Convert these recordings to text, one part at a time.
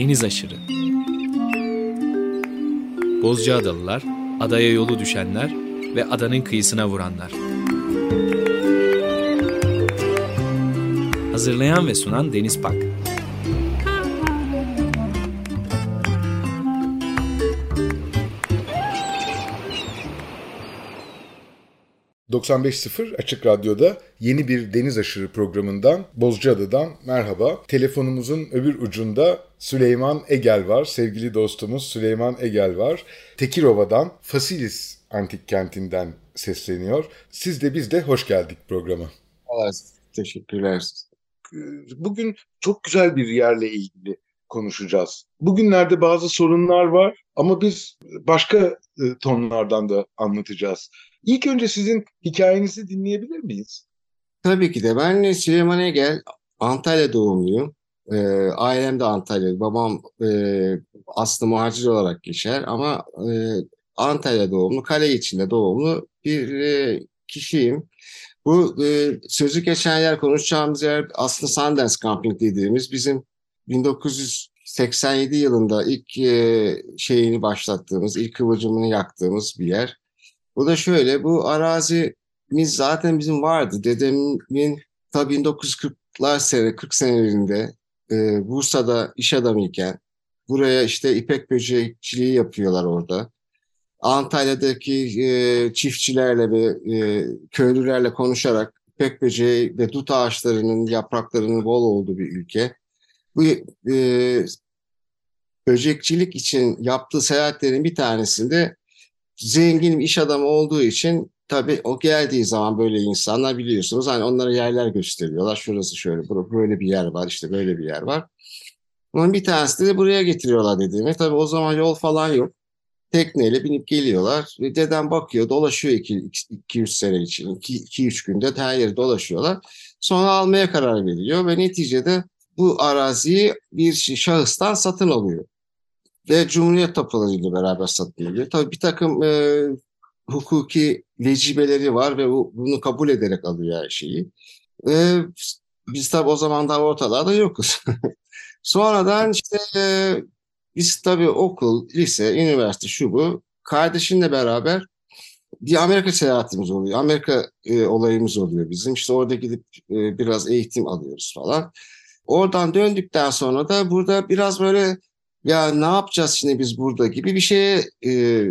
deniz aşırı. Bozcaadalılar, adaya yolu düşenler ve adanın kıyısına vuranlar. Hazırlayan ve sunan Deniz Pak. 95.0 Açık Radyo'da yeni bir Deniz Aşırı programından Bozcaada'dan merhaba. Telefonumuzun öbür ucunda Süleyman Egel var. Sevgili dostumuz Süleyman Egel var. Tekirova'dan Fasilis Antik Kenti'nden sesleniyor. Siz de biz de hoş geldik programa. Evet, teşekkürler. Bugün çok güzel bir yerle ilgili konuşacağız. Bugünlerde bazı sorunlar var ama biz başka e, tonlardan da anlatacağız. İlk önce sizin hikayenizi dinleyebilir miyiz? Tabii ki de. Ben Süleyman Egel, Antalya doğumluyum. E, ailem de Antalya. Babam e, aslında muhacir olarak geçer ama e, Antalya doğumlu, kale içinde doğumlu bir e, kişiyim. Bu e, sözü geçen yer, konuşacağımız yer aslında Sundance Camping dediğimiz bizim 1987 yılında ilk e, şeyini başlattığımız, ilk kıvılcımını yaktığımız bir yer. Bu da şöyle, bu arazimiz zaten bizim vardı. Dedemin tabii 1940'lar sene, 40 senelerinde e, Bursa'da iş adamıyken buraya işte ipek böcekçiliği yapıyorlar orada. Antalya'daki e, çiftçilerle ve e, köylülerle konuşarak ipek böceği ve dut ağaçlarının yapraklarının bol olduğu bir ülke. Bu e, böcekçilik için yaptığı seyahatlerin bir tanesinde zengin bir iş adamı olduğu için tabii o geldiği zaman böyle insanlar biliyorsunuz hani onlara yerler gösteriyorlar. Şurası şöyle, böyle bir yer var, işte böyle bir yer var. Onun bir tanesi de buraya getiriyorlar dediğimi. Tabii o zaman yol falan yok. Tekneyle binip geliyorlar. Ve dedem bakıyor, dolaşıyor 2-3 sene için. 2-3 günde her yeri dolaşıyorlar. Sonra almaya karar veriyor ve neticede bu araziyi bir şahıstan satın alıyor ve Cumhuriyet tapularıyla beraber satın alıyor. Tabii bir takım e, hukuki vecibeleri var ve bunu kabul ederek alıyor her şeyi. E, biz tabii o zaman daha ortalarda yokuz. Sonradan işte e, biz tabii okul, lise, üniversite şu bu kardeşimle beraber bir Amerika seyahatimiz oluyor. Amerika e, olayımız oluyor bizim. İşte orada gidip e, biraz eğitim alıyoruz falan. Oradan döndükten sonra da burada biraz böyle ya ne yapacağız şimdi biz burada gibi bir şeye e,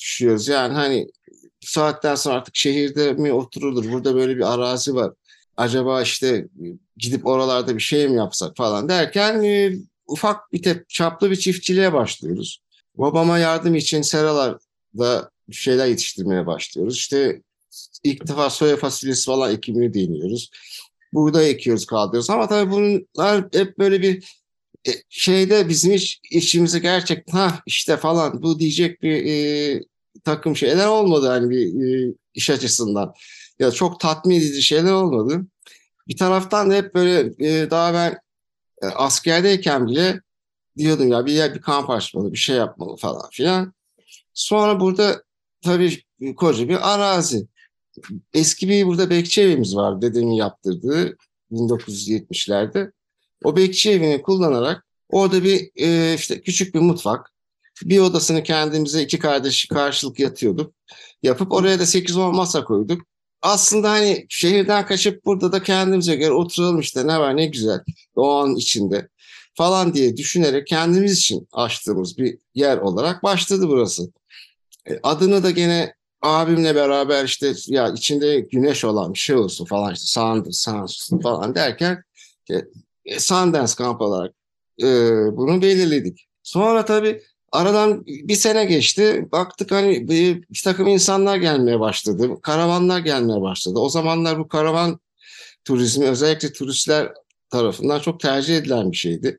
düşüyoruz. Yani hani saatten sonra artık şehirde mi oturulur? Burada böyle bir arazi var. Acaba işte gidip oralarda bir şey mi yapsak falan derken e, ufak bir tep çaplı bir çiftçiliğe başlıyoruz. Babama yardım için seralarda şeyler yetiştirmeye başlıyoruz. İşte ilk defa soya fasulyesi falan ekimini deniyoruz. Buğday ekiyoruz, kaldırıyoruz. Ama tabii bunlar hep böyle bir e, şeyde bizim iş, işimizi gerçekten ha işte falan bu diyecek bir e, takım şeyler olmadı hani bir e, iş açısından. Ya çok tatmin edici şeyler olmadı. Bir taraftan da hep böyle e, daha ben e, askerdeyken bile diyordum ya bir yer bir kamp açmalı, bir şey yapmalı falan filan. Sonra burada tabii koca bir arazi. Eski bir burada bekçi evimiz var dedemin yaptırdığı 1970'lerde. O bekçi evini kullanarak orada bir e, işte küçük bir mutfak, bir odasını kendimize iki kardeş karşılık yatıyorduk. Yapıp oraya da 8-10 masa koyduk. Aslında hani şehirden kaçıp burada da kendimize göre oturalım işte ne var ne güzel an içinde falan diye düşünerek kendimiz için açtığımız bir yer olarak başladı burası. E, adını da gene abimle beraber işte ya içinde güneş olan bir şey olsun falan işte Sand, Sand falan derken e, Sundance kamp olarak e, bunu belirledik. Sonra tabii aradan bir sene geçti. Baktık hani bir, bir takım insanlar gelmeye başladı. Karavanlar gelmeye başladı. O zamanlar bu karavan turizmi özellikle turistler tarafından çok tercih edilen bir şeydi.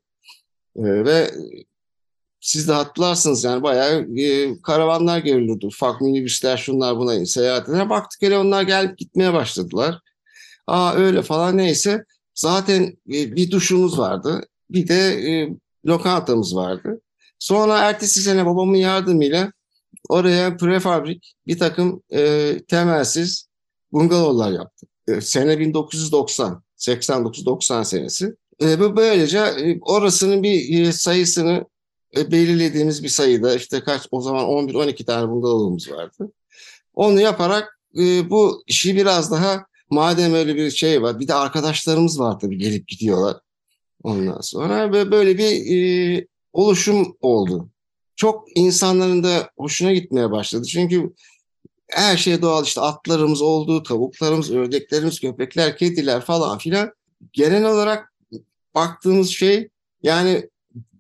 E, ve siz de hatırlarsınız yani bayağı e, karavanlar görülürdü. Ufak minibüsler şunlar buna seyahat eden. Baktık hele onlar gelip gitmeye başladılar. Aa öyle falan neyse. Zaten e, bir duşumuz vardı. Bir de e, lokantamız vardı. Sonra ertesi sene babamın yardımıyla oraya prefabrik bir takım e, temelsiz bungalovlar yaptık. E, sene 1990, 89-90 senesi. E, böylece e, orasının bir e, sayısını e, belirlediğimiz bir sayıda işte kaç o zaman 11-12 tane bungalovumuz vardı. Onu yaparak e, bu işi biraz daha madem öyle bir şey var bir de arkadaşlarımız var tabii gelip gidiyorlar. Ondan sonra böyle bir e, oluşum oldu. Çok insanların da hoşuna gitmeye başladı. Çünkü her şey doğal işte atlarımız oldu, tavuklarımız, ördeklerimiz, köpekler, kediler falan filan. Genel olarak baktığımız şey yani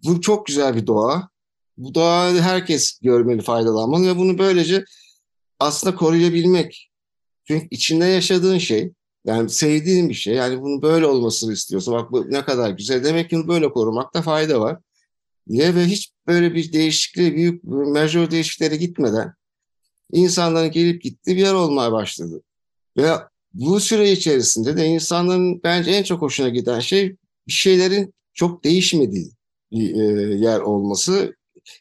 bu çok güzel bir doğa. Bu doğayı herkes görmeli, faydalanmalı ve bunu böylece aslında koruyabilmek. Çünkü içinde yaşadığın şey, yani sevdiğin bir şey. Yani bunu böyle olmasını istiyorsa bak bu ne kadar güzel. Demek ki bunu böyle korumakta fayda var. Diye ve hiç böyle bir değişikliğe, büyük major değişikliklere gitmeden insanların gelip gittiği bir yer olmaya başladı. Ve bu süre içerisinde de insanların bence en çok hoşuna giden şey bir şeylerin çok değişmediği bir e, yer olması.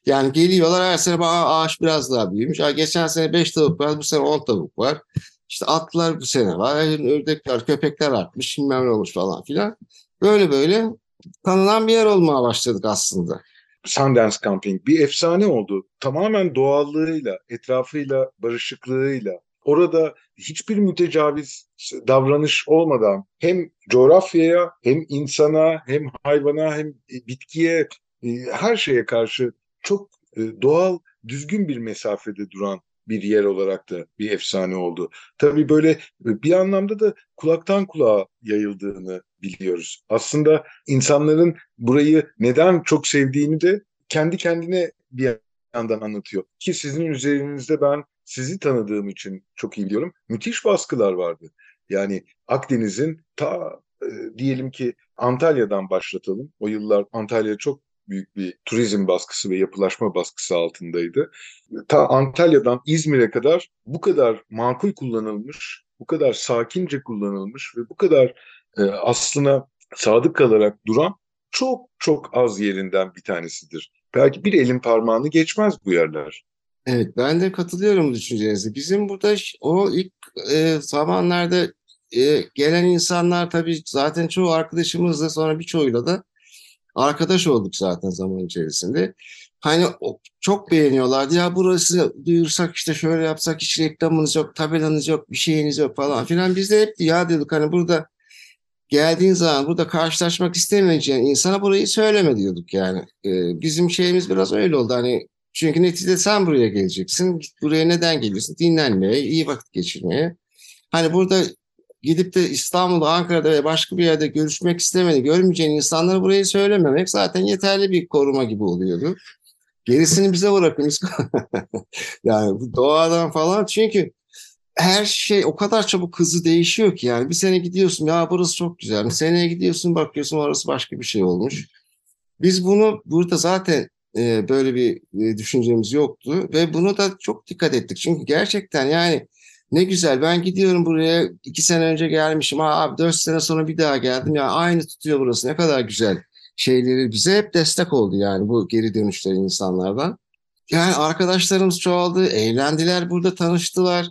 Yani geliyorlar her sene ağaç biraz daha büyümüş. Ha, geçen sene 5 tavuk var, bu sene 10 tavuk var. İşte atlar bu sene var, ördekler, köpekler artmış, bilmem ne olmuş falan filan. Böyle böyle tanınan bir yer olmaya başladık aslında. Sundance Camping bir efsane oldu. Tamamen doğallığıyla, etrafıyla, barışıklığıyla. Orada hiçbir mütecaviz davranış olmadan hem coğrafyaya, hem insana, hem hayvana, hem bitkiye, e, her şeye karşı çok e, doğal, düzgün bir mesafede duran bir yer olarak da bir efsane oldu. Tabii böyle bir anlamda da kulaktan kulağa yayıldığını biliyoruz. Aslında insanların burayı neden çok sevdiğini de kendi kendine bir yandan anlatıyor. Ki sizin üzerinizde ben sizi tanıdığım için çok iyi biliyorum. Müthiş baskılar vardı. Yani Akdeniz'in ta e, diyelim ki Antalya'dan başlatalım. O yıllar Antalya çok büyük bir turizm baskısı ve yapılaşma baskısı altındaydı. Ta Antalya'dan İzmir'e kadar bu kadar makul kullanılmış, bu kadar sakince kullanılmış ve bu kadar e, aslına sadık kalarak duran çok çok az yerinden bir tanesidir. Belki bir elin parmağını geçmez bu yerler. Evet ben de katılıyorum düşüncenize. Bizim burada o ilk e, zamanlarda e, gelen insanlar tabii zaten çoğu arkadaşımızla sonra birçoğuyla da arkadaş olduk zaten zaman içerisinde. Hani çok beğeniyorlardı. Ya burası duyursak işte şöyle yapsak hiç reklamınız yok, tabelanız yok, bir şeyiniz yok falan filan. Biz de hep ya diyorduk hani burada geldiğin zaman burada karşılaşmak istemeyeceğin insana burayı söyleme diyorduk yani. Ee, bizim şeyimiz biraz öyle oldu. Hani çünkü neticede sen buraya geleceksin. Buraya neden geliyorsun? Dinlenmeye, iyi vakit geçirmeye. Hani burada gidip de İstanbul'da, Ankara'da ve başka bir yerde görüşmek istemedi, görmeyeceğin insanlara burayı söylememek zaten yeterli bir koruma gibi oluyordu. Gerisini bize bırakın. yani bu doğadan falan çünkü her şey o kadar çabuk hızlı değişiyor ki yani bir sene gidiyorsun ya burası çok güzel. Bir seneye gidiyorsun bakıyorsun orası başka bir şey olmuş. Biz bunu burada zaten e, böyle bir e, düşüncemiz yoktu ve bunu da çok dikkat ettik. Çünkü gerçekten yani ne güzel ben gidiyorum buraya iki sene önce gelmişim. Ha, abi dört sene sonra bir daha geldim. Ya aynı tutuyor burası ne kadar güzel şeyleri bize hep destek oldu yani bu geri dönüşler insanlardan. Yani arkadaşlarımız çoğaldı, eğlendiler, burada tanıştılar.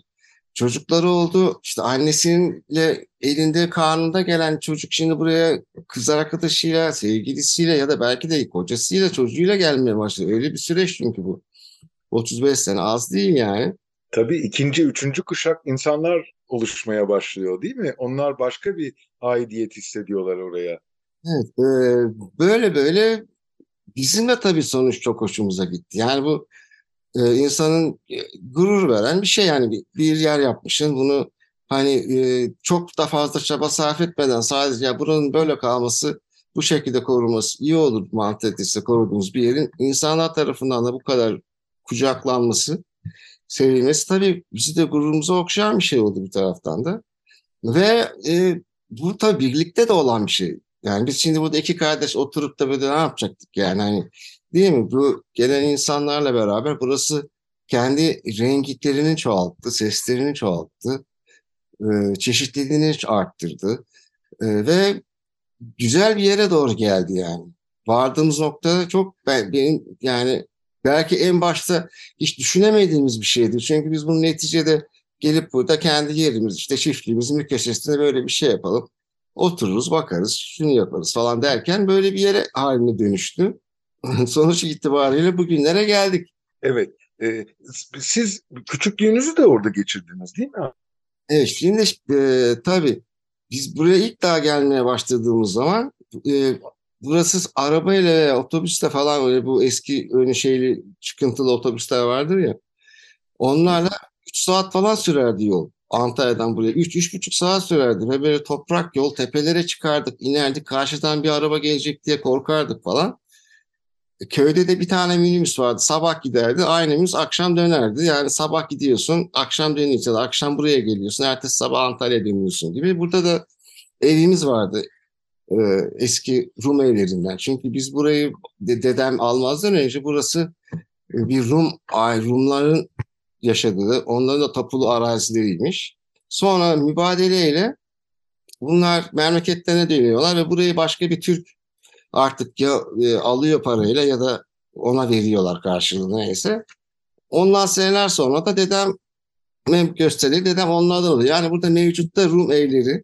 Çocukları oldu. İşte annesiyle elinde karnında gelen çocuk şimdi buraya kız arkadaşıyla, sevgilisiyle ya da belki de kocasıyla, çocuğuyla gelmeye başladı. Öyle bir süreç çünkü bu. 35 sene az değil yani tabii ikinci, üçüncü kuşak insanlar oluşmaya başlıyor değil mi? Onlar başka bir aidiyet hissediyorlar oraya. Evet, e, böyle böyle bizim de tabii sonuç çok hoşumuza gitti. Yani bu e, insanın e, gurur veren bir şey yani bir, bir yer yapmışsın bunu hani e, çok da fazla çaba sarf etmeden sadece ya buranın böyle kalması bu şekilde koruması iyi olur mantalitesi koruduğunuz bir yerin insanlar tarafından da bu kadar kucaklanması sevilmesi tabii bizi de gururumuza okşayan bir şey oldu bir taraftan da. Ve e, bu tabii birlikte de olan bir şey. Yani biz şimdi burada iki kardeş oturup da böyle ne yapacaktık yani hani değil mi? Bu gelen insanlarla beraber burası kendi renklerini çoğalttı, seslerini çoğalttı, e, çeşitliliğini arttırdı e, ve güzel bir yere doğru geldi yani. Vardığımız nokta çok ben, benim yani belki en başta hiç düşünemediğimiz bir şeydi. Çünkü biz bunu neticede gelip burada kendi yerimiz işte çiftliğimizin bir köşesinde böyle bir şey yapalım. Otururuz, bakarız, şunu yaparız falan derken böyle bir yere haline dönüştü. Sonuç itibariyle bugünlere geldik. Evet. E, siz küçüklüğünüzü de orada geçirdiniz değil mi? Evet, şimdi e, tabii biz buraya ilk daha gelmeye başladığımız zaman e, burası arabayla veya otobüste falan öyle bu eski öyle şeyli çıkıntılı otobüsler vardır ya. Onlarla 3 saat falan sürerdi yol. Antalya'dan buraya 3-3,5 saat sürerdi ve böyle toprak yol tepelere çıkardık, inerdik. Karşıdan bir araba gelecek diye korkardık falan. Köyde de bir tane minibüs vardı. Sabah giderdi. Aynı minibüs akşam dönerdi. Yani sabah gidiyorsun, akşam dönüyorsun. Akşam buraya geliyorsun. Ertesi sabah Antalya'ya dönüyorsun gibi. Burada da evimiz vardı. Ee, eski Rum evlerinden. Çünkü biz burayı dedem almazdan önce burası e, bir Rum, ay Rumların yaşadığı, onların da tapulu arazileriymiş. Sonra mübadeleyle bunlar memleketlerine dönüyorlar ve burayı başka bir Türk artık ya e, alıyor parayla ya da ona veriyorlar karşılığında neyse. Ondan seneler sonra da dedem gösteriyor. Dedem onlardan alıyor. Yani burada mevcutta Rum evleri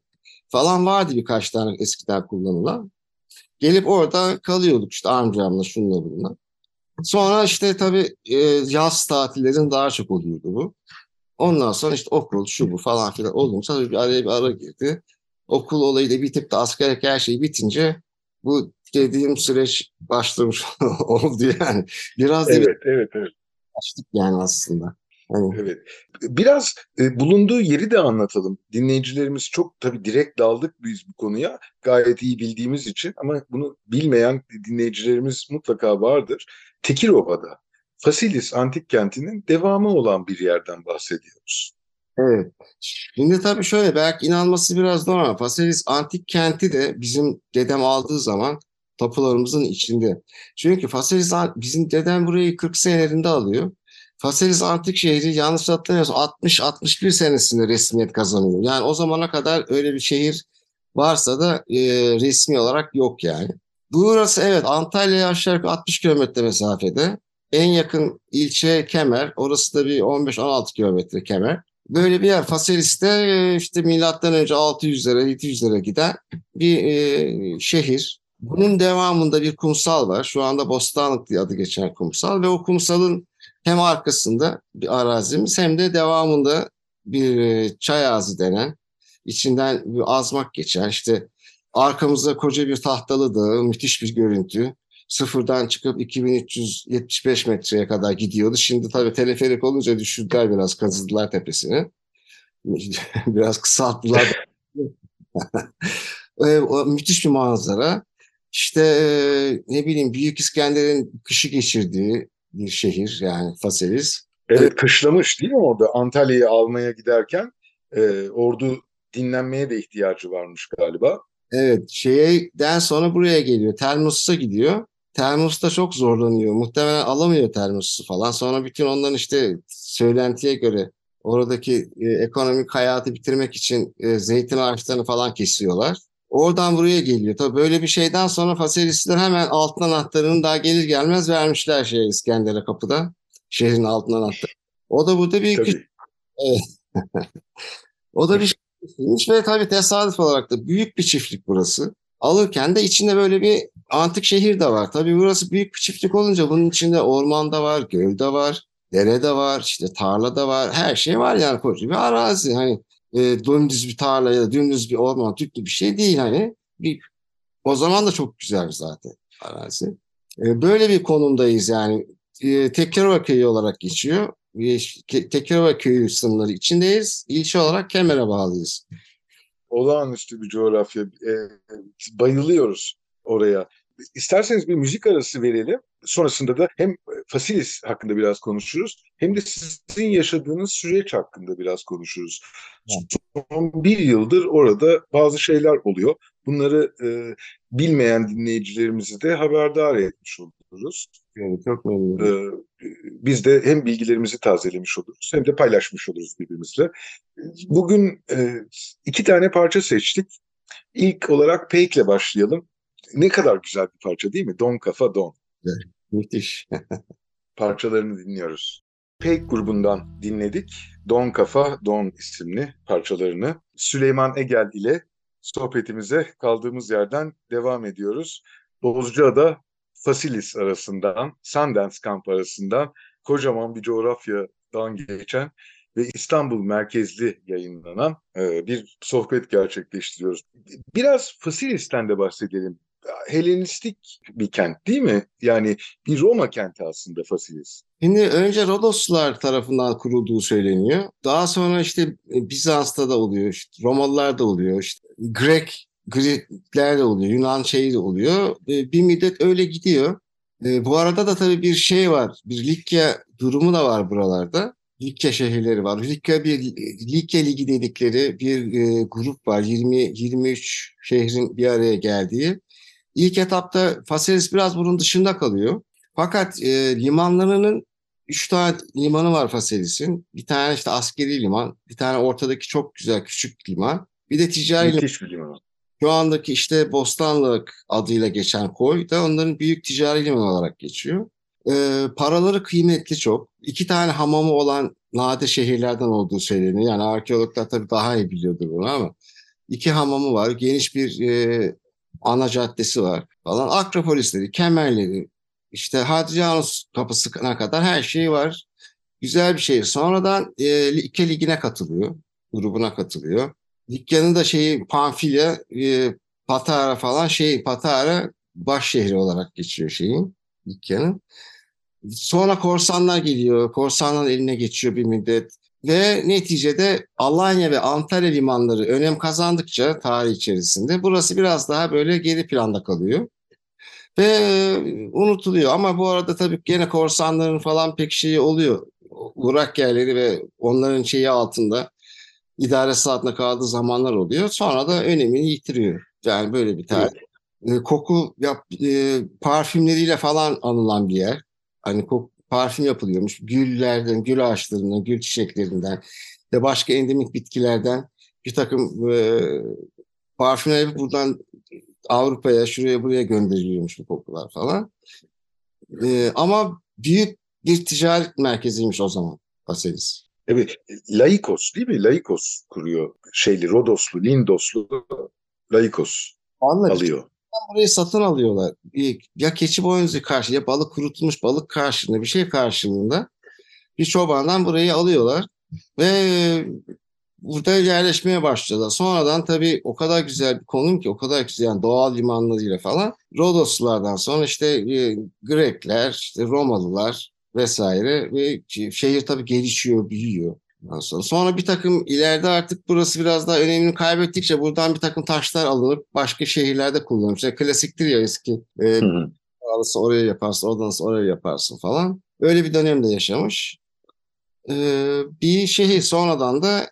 falan vardı birkaç tane eskiden kullanılan. Gelip orada kalıyorduk işte amcamla şunla bununla. Sonra işte tabii e, yaz tatillerin daha çok oluyordu bu. Ondan sonra işte okul şu bu falan filan olunca bir araya bir ara girdi. Okul olayı da bitip de askerlik her şey bitince bu dediğim süreç başlamış oldu yani. Biraz da evet, evet, evet. açtık yani aslında. Evet. Biraz e, bulunduğu yeri de anlatalım. Dinleyicilerimiz çok tabii direkt daldık biz bu konuya. Gayet iyi bildiğimiz için ama bunu bilmeyen dinleyicilerimiz mutlaka vardır. Tekirova'da Fasilis antik kentinin devamı olan bir yerden bahsediyoruz. Evet. Şimdi tabii şöyle belki inanması biraz zor ama Fasilis antik kenti de bizim dedem aldığı zaman tapularımızın içinde. Çünkü Fasilis bizim dedem burayı 40 senelerinde alıyor. Fasilis antik şehri yanlış hatırlamıyorsam 60-61 senesinde resmiyet kazanıyor. Yani o zamana kadar öyle bir şehir varsa da e, resmi olarak yok yani. Burası evet Antalya'ya aşağı yukarı 60 kilometre mesafede. En yakın ilçe Kemer. Orası da bir 15-16 kilometre Kemer. Böyle bir yer. Faselis'te e, işte milattan önce 600'lere 700'lere giden bir e, şehir. Bunun devamında bir kumsal var. Şu anda Bostanlık diye adı geçen kumsal ve o kumsalın hem arkasında bir arazimiz hem de devamında bir e, çay ağzı denen içinden bir azmak geçer. İşte arkamızda koca bir tahtalı dağ, müthiş bir görüntü. Sıfırdan çıkıp 2375 metreye kadar gidiyordu. Şimdi tabii teleferik olunca düşürdüler biraz, kazıdılar tepesini. biraz kısalttılar. müthiş bir manzara. İşte ne bileyim Büyük İskender'in kışı geçirdiği bir şehir yani Faselis. Evet kışlamış değil mi orada Antalya'yı almaya giderken e, ordu dinlenmeye de ihtiyacı varmış galiba. Evet şeyden sonra buraya geliyor Termus'a gidiyor. Termus'ta çok zorlanıyor. Muhtemelen alamıyor Termus'u falan. Sonra bütün onların işte söylentiye göre oradaki e, ekonomik hayatı bitirmek için e, zeytin ağaçlarını falan kesiyorlar. Oradan buraya geliyor. Tabii böyle bir şeyden sonra Faselisler hemen altın anahtarını daha gelir gelmez vermişler şey İskender'e kapıda. Şehrin altın anahtarı. O da burada bir küçük... O da bir şey ve tabii tesadüf olarak da büyük bir çiftlik burası. Alırken de içinde böyle bir antik şehir de var. Tabii burası büyük bir çiftlik olunca bunun içinde orman da var, göl de var, dere de var, işte tarla da var. Her şey var yani koca bir arazi. Hani e, dümdüz bir tarla ya da dümdüz bir orman tüplü bir şey değil hani. Bir, o zaman da çok güzel zaten arazi. E, böyle bir konumdayız yani. E, Tekkirova köyü olarak geçiyor. E, Tekkirova köyü sınırları içindeyiz. İlçe olarak Kemer'e bağlıyız. Olağanüstü bir coğrafya. E, bayılıyoruz oraya. İsterseniz bir müzik arası verelim. Sonrasında da hem Fasilis hakkında biraz konuşuruz hem de sizin yaşadığınız süreç hakkında biraz konuşuruz. Son bir yıldır orada bazı şeyler oluyor. Bunları e, bilmeyen dinleyicilerimizi de haberdar etmiş oluruz. Yani çok memnunum. Ee, biz de hem bilgilerimizi tazelemiş oluruz hem de paylaşmış oluruz birbirimizle. Bugün e, iki tane parça seçtik. İlk olarak Peyk'le başlayalım. Ne kadar güzel bir parça değil mi? Don Kafa Don. Evet, müthiş. Parçalarını dinliyoruz. Peik grubundan dinledik. Don Kafa Don isimli parçalarını. Süleyman Egel ile sohbetimize kaldığımız yerden devam ediyoruz. Bozcaada Fasilis arasından, Sundance Kamp arasından kocaman bir coğrafyadan geçen ve İstanbul merkezli yayınlanan e, bir sohbet gerçekleştiriyoruz. Biraz Fasilis'ten de bahsedelim. Helenistik bir kent değil mi? Yani bir Roma kenti aslında Fasilis. Şimdi önce Rodoslular tarafından kurulduğu söyleniyor. Daha sonra işte Bizans'ta da oluyor, işte Romalılar da oluyor, işte Grek, Grekler de oluyor, Yunan şeyi de oluyor. Bir müddet öyle gidiyor. Bu arada da tabii bir şey var, bir Likya durumu da var buralarda. Likya şehirleri var. Likya bir Likya Ligi dedikleri bir e, grup var. 20 23 şehrin bir araya geldiği. İlk etapta Faselis biraz bunun dışında kalıyor. Fakat e, limanlarının üç tane limanı var Faselis'in. Bir tane işte askeri liman, bir tane ortadaki çok güzel küçük liman. Bir de ticari Müthiş bir liman. Şu andaki işte Bostanlık adıyla geçen koy da onların büyük ticari liman olarak geçiyor. E, paraları kıymetli çok. İki tane hamamı olan nadir şehirlerden olduğu söyleniyor. Yani arkeologlar tabii daha iyi biliyordur bunu ama iki hamamı var. Geniş bir e, ana caddesi var falan. Akropolisleri, kemerleri, işte Hadrianus kapısına kadar her şey var. Güzel bir şey. Sonradan e, Likya Ligi'ne katılıyor. Grubuna katılıyor. Likya'nın da şeyi Pamfilya, e, Patara falan şey Patara baş şehri olarak geçiyor şeyin Likya'nın. Sonra korsanlar geliyor. Korsanların eline geçiyor bir müddet. Ve neticede Alanya ve Antalya limanları önem kazandıkça tarih içerisinde burası biraz daha böyle geri planda kalıyor. Ve unutuluyor ama bu arada tabii gene korsanların falan pek şeyi oluyor. Uğrak yerleri ve onların şeyi altında idaresi altında kaldığı zamanlar oluyor. Sonra da önemini yitiriyor. Yani böyle bir tarih. Evet. Koku yap, e, parfümleriyle falan anılan bir yer. Hani kok, parfüm yapılıyormuş. Güllerden, gül ağaçlarından, gül çiçeklerinden ve başka endemik bitkilerden bir takım e, parfümler buradan Avrupa'ya, şuraya buraya gönderiliyormuş bu kokular falan. E, ama büyük bir ticaret merkeziymiş o zaman Paselis. Evet, Laikos değil mi? Laikos kuruyor şeyli, Rodoslu, Lindoslu Laikos Anladım. alıyor burayı satın alıyorlar. Ya keçi boynuzu karşı ya balık kurutulmuş balık karşılığında bir şey karşılığında bir çobandan burayı alıyorlar ve burada yerleşmeye başladılar. Sonradan tabii o kadar güzel bir konum ki o kadar güzel yani doğal limanlarıyla falan Rodoslulardan sonra işte e, Grekler, işte Romalılar vesaire ve şehir tabii gelişiyor, büyüyor. Sonra. sonra bir takım ileride artık burası biraz daha önemini kaybettikçe buradan bir takım taşlar alınıp başka şehirlerde kullanılmış. İşte klasiktir ya eski. E, Alısı oraya yaparsın, oradan oraya yaparsın falan. Öyle bir dönemde yaşamış. Ee, bir şehir sonradan da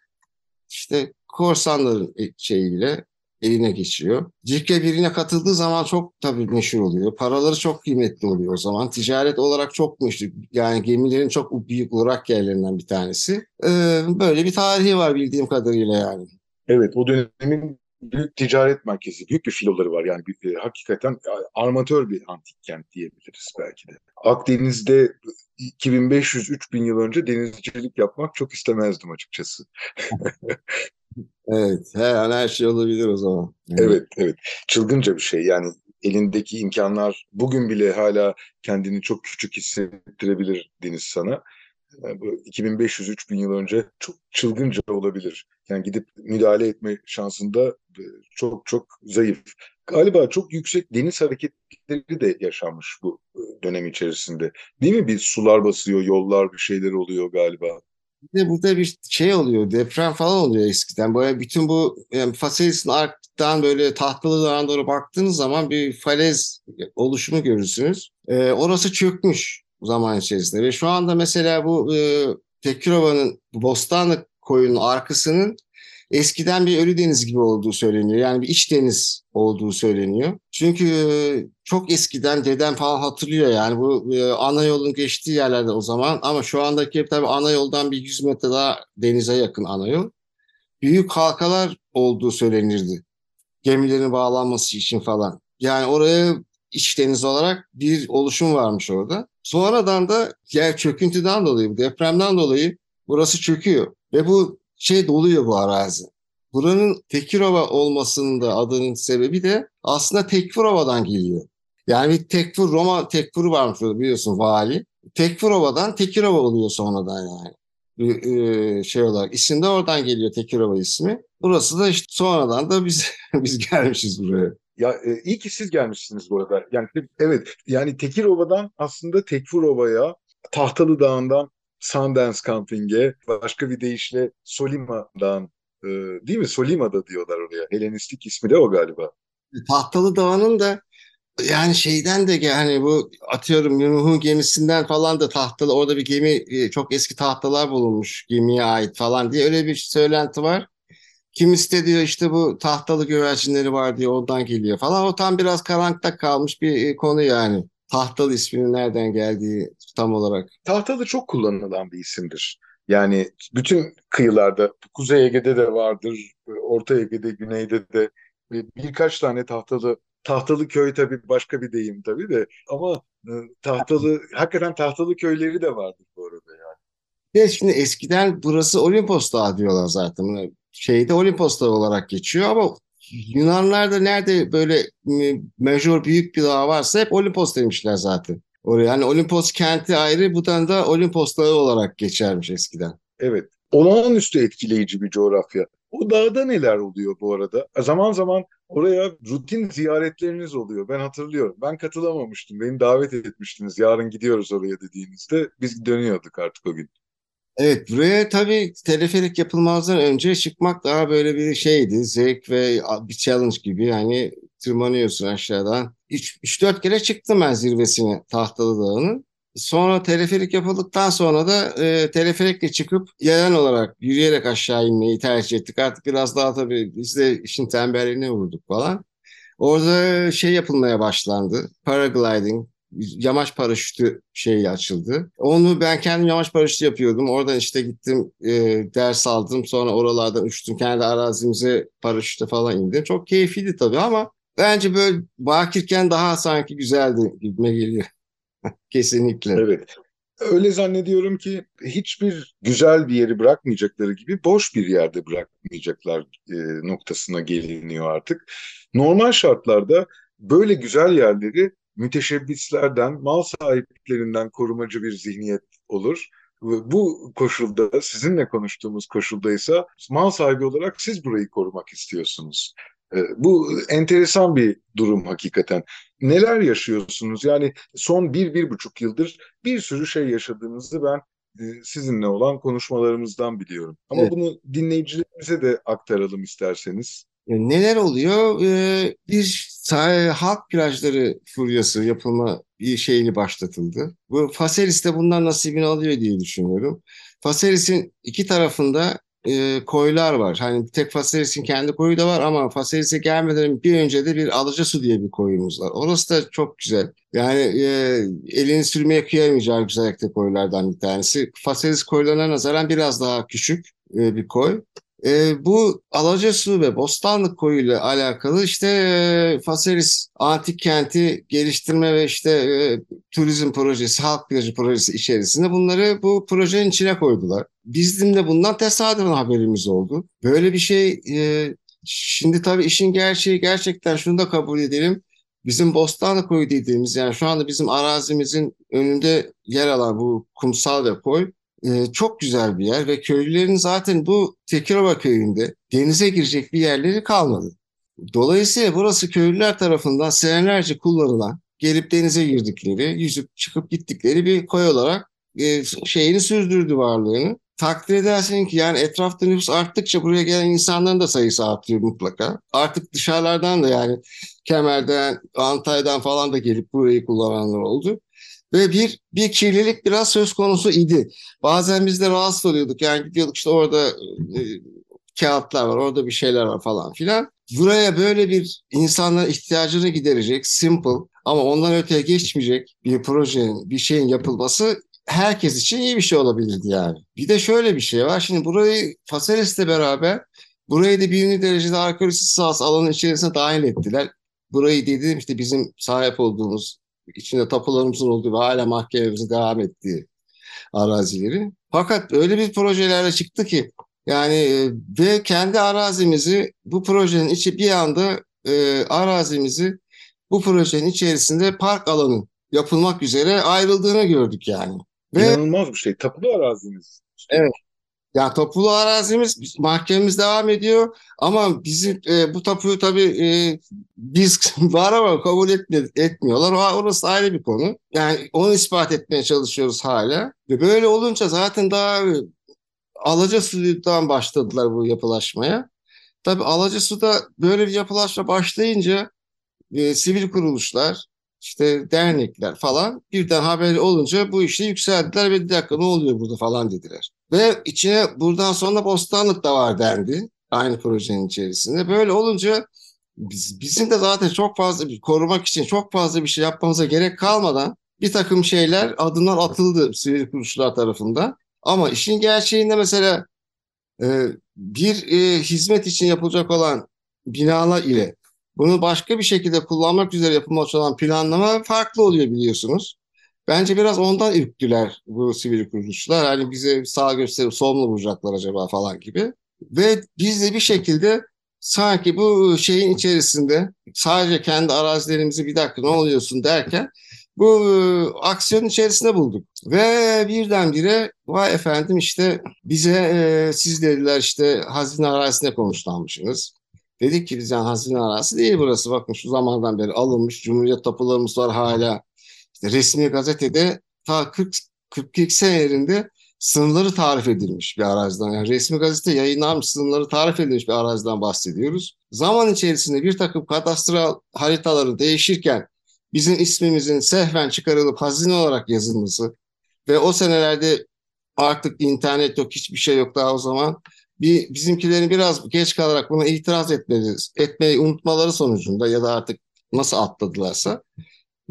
işte korsanların şeyiyle eline geçiyor. Cirke birine katıldığı zaman çok tabii meşhur oluyor. Paraları çok kıymetli oluyor o zaman. Ticaret olarak çok meşhur. Yani gemilerin çok büyük olarak yerlerinden bir tanesi. Ee, böyle bir tarihi var bildiğim kadarıyla yani. Evet o dönemin büyük ticaret merkezi, büyük bir filoları var. Yani bir, e, hakikaten armatör bir antik kent diyebiliriz belki de. Akdeniz'de 2500-3000 yıl önce denizcilik yapmak çok istemezdim açıkçası. Evet, her an her şey olabilir o zaman. Evet, evet. Çılgınca bir şey. Yani elindeki imkanlar bugün bile hala kendini çok küçük hissettirebilir Deniz sana. Yani bu 2500-3000 yıl önce çok çılgınca olabilir. Yani gidip müdahale etme şansında e, çok çok zayıf. Galiba çok yüksek deniz hareketleri de yaşanmış bu e, dönem içerisinde. Değil mi? Bir sular basıyor, yollar bir şeyler oluyor galiba. Bir de burada bir şey oluyor, deprem falan oluyor eskiden. Böyle bütün bu yani Faselis'in arktan böyle tahtalı dağına doğru baktığınız zaman bir falez oluşumu görürsünüz. Ee, orası çökmüş zaman içerisinde ve şu anda mesela bu e, Tekirova'nın Bostanlı koyunun arkasının eskiden bir ölü deniz gibi olduğu söyleniyor. Yani bir iç deniz olduğu söyleniyor. Çünkü e, çok eskiden dedem falan hatırlıyor yani bu e, ana yolun geçtiği yerlerde o zaman ama şu andaki tabii ana yoldan bir 100 metre daha denize yakın ana yol. Büyük halkalar olduğu söylenirdi. Gemilerin bağlanması için falan. Yani oraya iç deniz olarak bir oluşum varmış orada. Sonradan da yer çöküntüden dolayı, depremden dolayı burası çöküyor. Ve bu şey doluyor bu arazi. buranın Tekirova olmasının da adının sebebi de aslında Tekfurova'dan geliyor. Yani Tekfur, Roma Tekfur'u varmış biliyorsun vali. Tekfurova'dan Tekirova oluyor sonradan yani. Ee, şey olarak isim de oradan geliyor Tekirova ismi. Burası da işte sonradan da biz biz gelmişiz buraya. Ya e, iyi ki siz gelmişsiniz bu arada. Yani evet yani Tekirova'dan aslında Tekfurova'ya, Tahtalı Dağı'ndan Sundance Camping'e, başka bir deyişle Solima'dan e, değil mi? Solima'da diyorlar oraya. Helenistik ismi de o galiba. Tahtalı Dağı'nın da yani şeyden de yani bu atıyorum Nuh'un gemisinden falan da tahtalı orada bir gemi e, çok eski tahtalar bulunmuş gemiye ait falan diye öyle bir söylenti var. Kimisi de işte bu tahtalı güvercinleri var diyor ondan geliyor falan. O tam biraz karanlıkta kalmış bir e, konu yani. Tahtalı isminin nereden geldiği tam olarak. Tahtalı çok kullanılan bir isimdir. Yani bütün kıyılarda, Kuzey Ege'de de vardır, Orta Ege'de, Güney'de de birkaç tane tahtalı Tahtalı köy tabii başka bir deyim tabii de ama e, tahtalı hakikaten tahtalı köyleri de vardır bu arada yani. Ya şimdi eskiden burası Olimpos Dağı diyorlar zaten. Şeyde Olimpos Dağı olarak geçiyor ama Yunanlar da nerede böyle major büyük bir dağ varsa hep Olimpos demişler zaten. Oraya yani Olimpos kenti ayrı, buradan da Olimpos Dağı olarak geçermiş eskiden. Evet. Olağanüstü etkileyici bir coğrafya. O dağda neler oluyor bu arada? Zaman zaman oraya rutin ziyaretleriniz oluyor. Ben hatırlıyorum. Ben katılamamıştım. Beni davet etmiştiniz. Yarın gidiyoruz oraya dediğinizde. Biz dönüyorduk artık o gün. Evet buraya tabii teleferik yapılmazdan önce çıkmak daha böyle bir şeydi. Zevk ve bir challenge gibi. Yani tırmanıyorsun aşağıdan. 3-4 kere çıktım ben zirvesine Tahtalı Dağı'nın. Sonra teleferik yapıldıktan sonra da e, teleferikle çıkıp yayan olarak yürüyerek aşağı inmeyi tercih ettik. Artık biraz daha tabii biz de işin tembelliğine vurduk falan. Orada şey yapılmaya başlandı. Paragliding, yamaç paraşütü şeyi açıldı. Onu ben kendim yamaç paraşütü yapıyordum. Oradan işte gittim e, ders aldım. Sonra oralardan uçtum. Kendi arazimize paraşütle falan indim. Çok keyifliydi tabii ama bence böyle bakirken daha sanki güzeldi gibime geliyor. Kesinlikle. Evet. Öyle zannediyorum ki hiçbir güzel bir yeri bırakmayacakları gibi boş bir yerde bırakmayacaklar e, noktasına geliniyor artık. Normal şartlarda böyle güzel yerleri müteşebbislerden, mal sahiplerinden korumacı bir zihniyet olur. Bu koşulda, sizinle konuştuğumuz koşuldaysa mal sahibi olarak siz burayı korumak istiyorsunuz. E, bu enteresan bir durum hakikaten. Neler yaşıyorsunuz? Yani son bir, bir buçuk yıldır bir sürü şey yaşadığınızı ben e, sizinle olan konuşmalarımızdan biliyorum. Ama evet. bunu dinleyicilerimize de aktaralım isterseniz. E, neler oluyor? Bir halk plajları furyası yapılma bir şeyini başlatıldı. Bu Faselis de bundan nasibini alıyor diye düşünüyorum. Faselis'in iki tarafında e, koylar var. Hani tek Faselis'in kendi koyu da var ama Faselis'e gelmeden bir önce de bir Alacasu diye bir koyumuz var. Orası da çok güzel. Yani e, elini sürmeye kıyamayacağı güzellikte koylardan bir tanesi. Faselis koylarına nazaran biraz daha küçük e, bir koy. E, bu Alacasu ve Bostanlık Koyu ile alakalı işte e, Faselis Antik Kenti geliştirme ve işte e, turizm projesi, halk plajı projesi içerisinde bunları bu projenin içine koydular. Bizim de bundan tesadüfen haberimiz oldu. Böyle bir şey e, şimdi tabii işin gerçeği gerçekten şunu da kabul edelim. Bizim Bostanlı Koyu dediğimiz yani şu anda bizim arazimizin önünde yer alan bu kumsal ve koy e, çok güzel bir yer ve köylülerin zaten bu Tekirova köyünde denize girecek bir yerleri kalmadı. Dolayısıyla burası köylüler tarafından senelerce kullanılan, gelip denize girdikleri, yüzüp çıkıp gittikleri bir koy olarak e, şeyini sürdürdü varlığını. Takdir edersin ki yani etrafta nüfus arttıkça buraya gelen insanların da sayısı artıyor mutlaka. Artık dışarılardan da yani Kemer'den, Antalya'dan falan da gelip burayı kullananlar oldu ve bir bir kirlilik biraz söz konusu idi. Bazen biz de rahatsız oluyorduk. Yani gidiyorduk işte orada e, kağıtlar var, orada bir şeyler var falan filan. Buraya böyle bir insanların ihtiyacını giderecek, simple ama ondan öteye geçmeyecek bir projenin, bir şeyin yapılması herkes için iyi bir şey olabilirdi yani. Bir de şöyle bir şey var. Şimdi burayı Faselis'le beraber burayı da birinci derecede arkeolojisi sahası alanın içerisine dahil ettiler. Burayı dediğim işte bizim sahip olduğumuz içinde tapularımızın olduğu ve hala mahkememizin devam ettiği arazileri. Fakat öyle bir projelerle çıktı ki Yani e, ve kendi arazimizi bu projenin içi bir anda e, arazimizi bu projenin içerisinde park alanı yapılmak üzere ayrıldığını gördük yani. Ve İnanılmaz bir şey. Tapulu arazimiz. Evet. Ya tapulu arazimiz mahkememiz devam ediyor ama bizim e, bu tapuyu tabii e, biz var ama kabul etmi etmiyorlar. O, orası ayrı bir konu. Yani onu ispat etmeye çalışıyoruz hala. Ve böyle olunca zaten daha Alacasu'dan başladılar bu yapılaşmaya. Tabii Alacasu'da böyle bir yapılaşma başlayınca e, sivil kuruluşlar, işte dernekler falan birden haber olunca bu işe yükseldiler ve bir dakika ne oluyor burada falan dediler. Ve içine buradan sonra Bostanlık da var dendi aynı projenin içerisinde. Böyle olunca biz, bizim de zaten çok fazla bir korumak için çok fazla bir şey yapmamıza gerek kalmadan bir takım şeyler adımlar atıldı sivil kuruluşlar tarafından. Ama işin gerçeğinde mesela e, bir e, hizmet için yapılacak olan binalar ile bunu başka bir şekilde kullanmak üzere yapılmış olan planlama farklı oluyor biliyorsunuz. Bence biraz ondan ürktüler bu sivil kuruluşlar. Hani bize sağ gösterip sol mu vuracaklar acaba falan gibi. Ve biz de bir şekilde sanki bu şeyin içerisinde sadece kendi arazilerimizi bir dakika ne oluyorsun derken bu e, aksiyonun içerisinde bulduk. Ve birdenbire vay efendim işte bize e, siz dediler işte hazine arazisine konuşlanmışsınız. Dedik ki biz yani hazine arazisi değil burası. Bakın şu zamandan beri alınmış. Cumhuriyet tapularımız var hala. Resmi gazetede ta 40 42 senelerinde sınırları tarif edilmiş bir araziden. Yani resmi gazete yayınlanmış sınırları tarif edilmiş bir araziden bahsediyoruz. Zaman içerisinde bir takım kadastral haritaları değişirken bizim ismimizin sehven çıkarılıp hazine olarak yazılması ve o senelerde artık internet yok, hiçbir şey yok daha o zaman. Bir, bizimkilerin biraz geç kalarak buna itiraz etmeyi, etmeyi unutmaları sonucunda ya da artık nasıl atladılarsa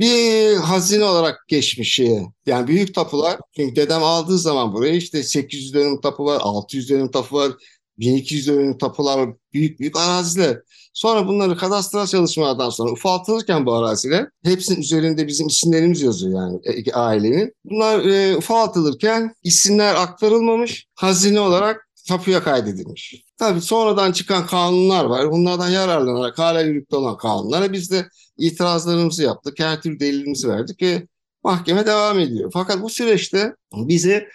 bir hazine olarak geçmiş şeye. Yani büyük tapular. Çünkü dedem aldığı zaman buraya işte 800 dönüm tapu var, 600 dönüm tapu var, 1200 dönüm tapular büyük büyük araziler. Sonra bunları kadastral çalışmalardan sonra ufaltılırken bu araziler hepsinin üzerinde bizim isimlerimiz yazıyor yani e, ailenin. Bunlar e, ufaltılırken isimler aktarılmamış, hazine olarak tapuya kaydedilmiş. Tabii sonradan çıkan kanunlar var. Bunlardan yararlanarak hala yürürlükte olan kanunlara biz de itirazlarımızı yaptık. Her türlü delilimizi verdik ve mahkeme devam ediyor. Fakat bu süreçte bize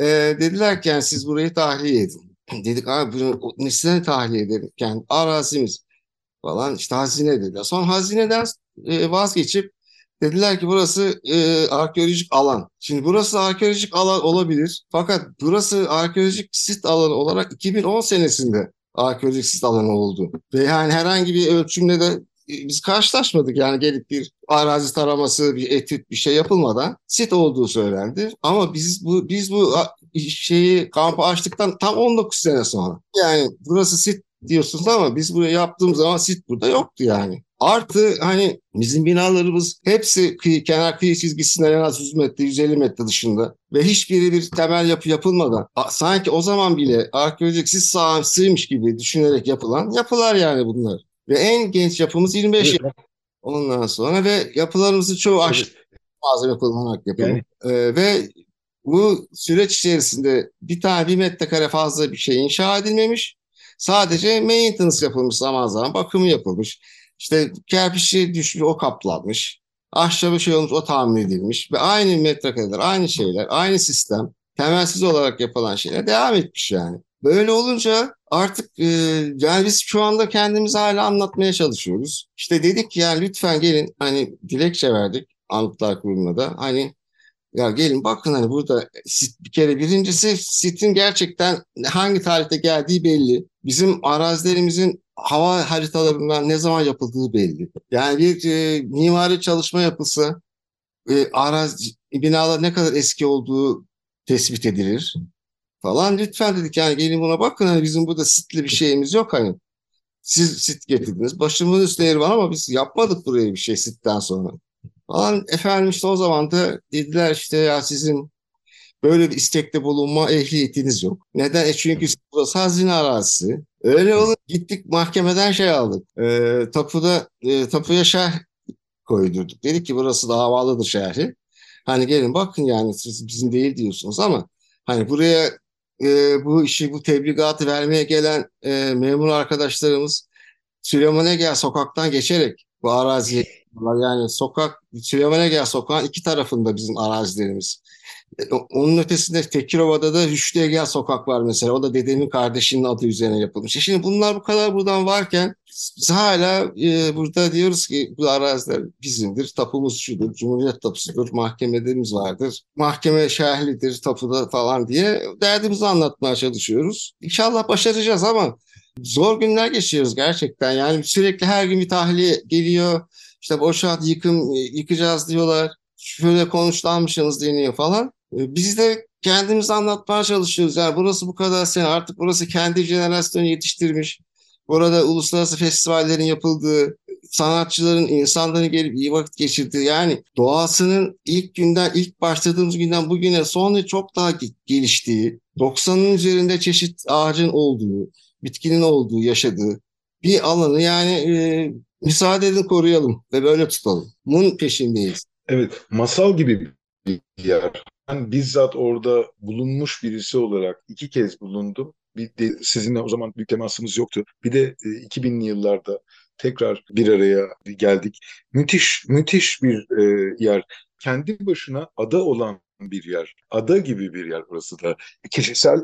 e, dediler ki yani siz burayı tahliye edin. Dedik abi bunu nesine tahliye edelim? Yani arazimiz falan işte hazine dediler. Sonra hazineden e, vazgeçip dediler ki burası e, arkeolojik alan. Şimdi burası arkeolojik alan olabilir. Fakat burası arkeolojik sit alanı olarak 2010 senesinde arkeolojik sit alanı oldu. Ve yani herhangi bir ölçümle de e, biz karşılaşmadık yani gelip bir arazi taraması, bir etüt bir şey yapılmadan sit olduğu söylendi. Ama biz bu biz bu şeyi kampı açtıktan tam 19 sene sonra. Yani burası sit diyorsunuz ama biz buraya yaptığımız zaman sit burada yoktu yani. Artı hani bizim binalarımız hepsi kıyı, kenar kıyı çizgisinden en az 100 metre, 150 metre dışında ve hiçbiri bir temel yapı yapılmadan sanki o zaman bile arkeolojik sis sahasıymış gibi düşünerek yapılan yapılar yani bunlar. Ve en genç yapımız 25 yıl. Ondan sonra ve yapılarımızın çoğu ahşap malzeme kullanarak yapılıyor. Yani. Ee, ve bu süreç içerisinde bir tane bir metrekare fazla bir şey inşa edilmemiş. Sadece maintenance yapılmış zaman zaman, bakımı yapılmış. İşte kerpiçi düşmüş, o kaplanmış. Ahşabı şey olmuş, o tahmin edilmiş. Ve aynı metrekareler, aynı şeyler, aynı sistem, temelsiz olarak yapılan şeyler devam etmiş yani. Böyle olunca artık e, yani biz şu anda kendimizi hala anlatmaya çalışıyoruz. İşte dedik ki yani lütfen gelin hani dilekçe verdik Anıtlar Kurulu'na da hani ya gelin bakın hani burada sit bir kere birincisi sitin gerçekten hangi tarihte geldiği belli. Bizim arazilerimizin hava haritalarından ne zaman yapıldığı belli. Yani bir e, mimari çalışma yapısı e, arazi binalar ne kadar eski olduğu tespit edilir falan. Lütfen dedik yani gelin buna bakın hani bizim burada sitli bir şeyimiz yok hani. Siz sit getirdiniz. Başımın üstüne var ama biz yapmadık buraya bir şey sitten sonra. Falan efendim işte o zaman da dediler işte ya sizin böyle bir istekte bulunma ehliyetiniz yok. Neden? E çünkü burası hazine arazisi. Öyle olur. Gittik mahkemeden şey aldık. E, tapuda e, tapuya şerh koydurduk. Dedik ki burası davalıdır şerhi. Hani gelin bakın yani siz bizim değil diyorsunuz ama hani buraya e, bu işi, bu tebligatı vermeye gelen e, memur arkadaşlarımız Süleyman Egel sokaktan geçerek bu araziye yani sokak Süleyman Egel sokağın iki tarafında bizim arazilerimiz. E, onun ötesinde Tekirova'da da Rüştü Egel sokak var mesela. O da dedemin kardeşinin adı üzerine yapılmış. E şimdi bunlar bu kadar buradan varken biz hala e, burada diyoruz ki bu araziler bizimdir. Tapumuz şudur, Cumhuriyet tapusudur, mahkemelerimiz vardır. Mahkeme şahlidir tapuda falan diye derdimizi anlatmaya çalışıyoruz. İnşallah başaracağız ama zor günler geçiyoruz gerçekten. Yani sürekli her gün bir tahliye geliyor. İşte boşalt, yıkım, yıkacağız diyorlar. Şöyle konuşlanmışsınız deniyor falan. E, biz de kendimizi anlatmaya çalışıyoruz. Yani burası bu kadar sene artık burası kendi jenerasyonu yetiştirmiş. Burada uluslararası festivallerin yapıldığı, sanatçıların, insanların gelip iyi vakit geçirdiği yani doğasının ilk günden, ilk başladığımız günden bugüne sonra çok daha geliştiği, 90'ın üzerinde çeşit ağacın olduğu, bitkinin olduğu, yaşadığı bir alanı yani e, müsaade edin koruyalım ve böyle tutalım. Bunun peşindeyiz. Evet, masal gibi bir yer. Ben bizzat orada bulunmuş birisi olarak iki kez bulundum. Bir de sizinle o zaman büyük temasımız yoktu. Bir de e, 2000'li yıllarda tekrar bir araya geldik. Müthiş, müthiş bir e, yer. Kendi başına ada olan bir yer. Ada gibi bir yer burası da. Kişisel,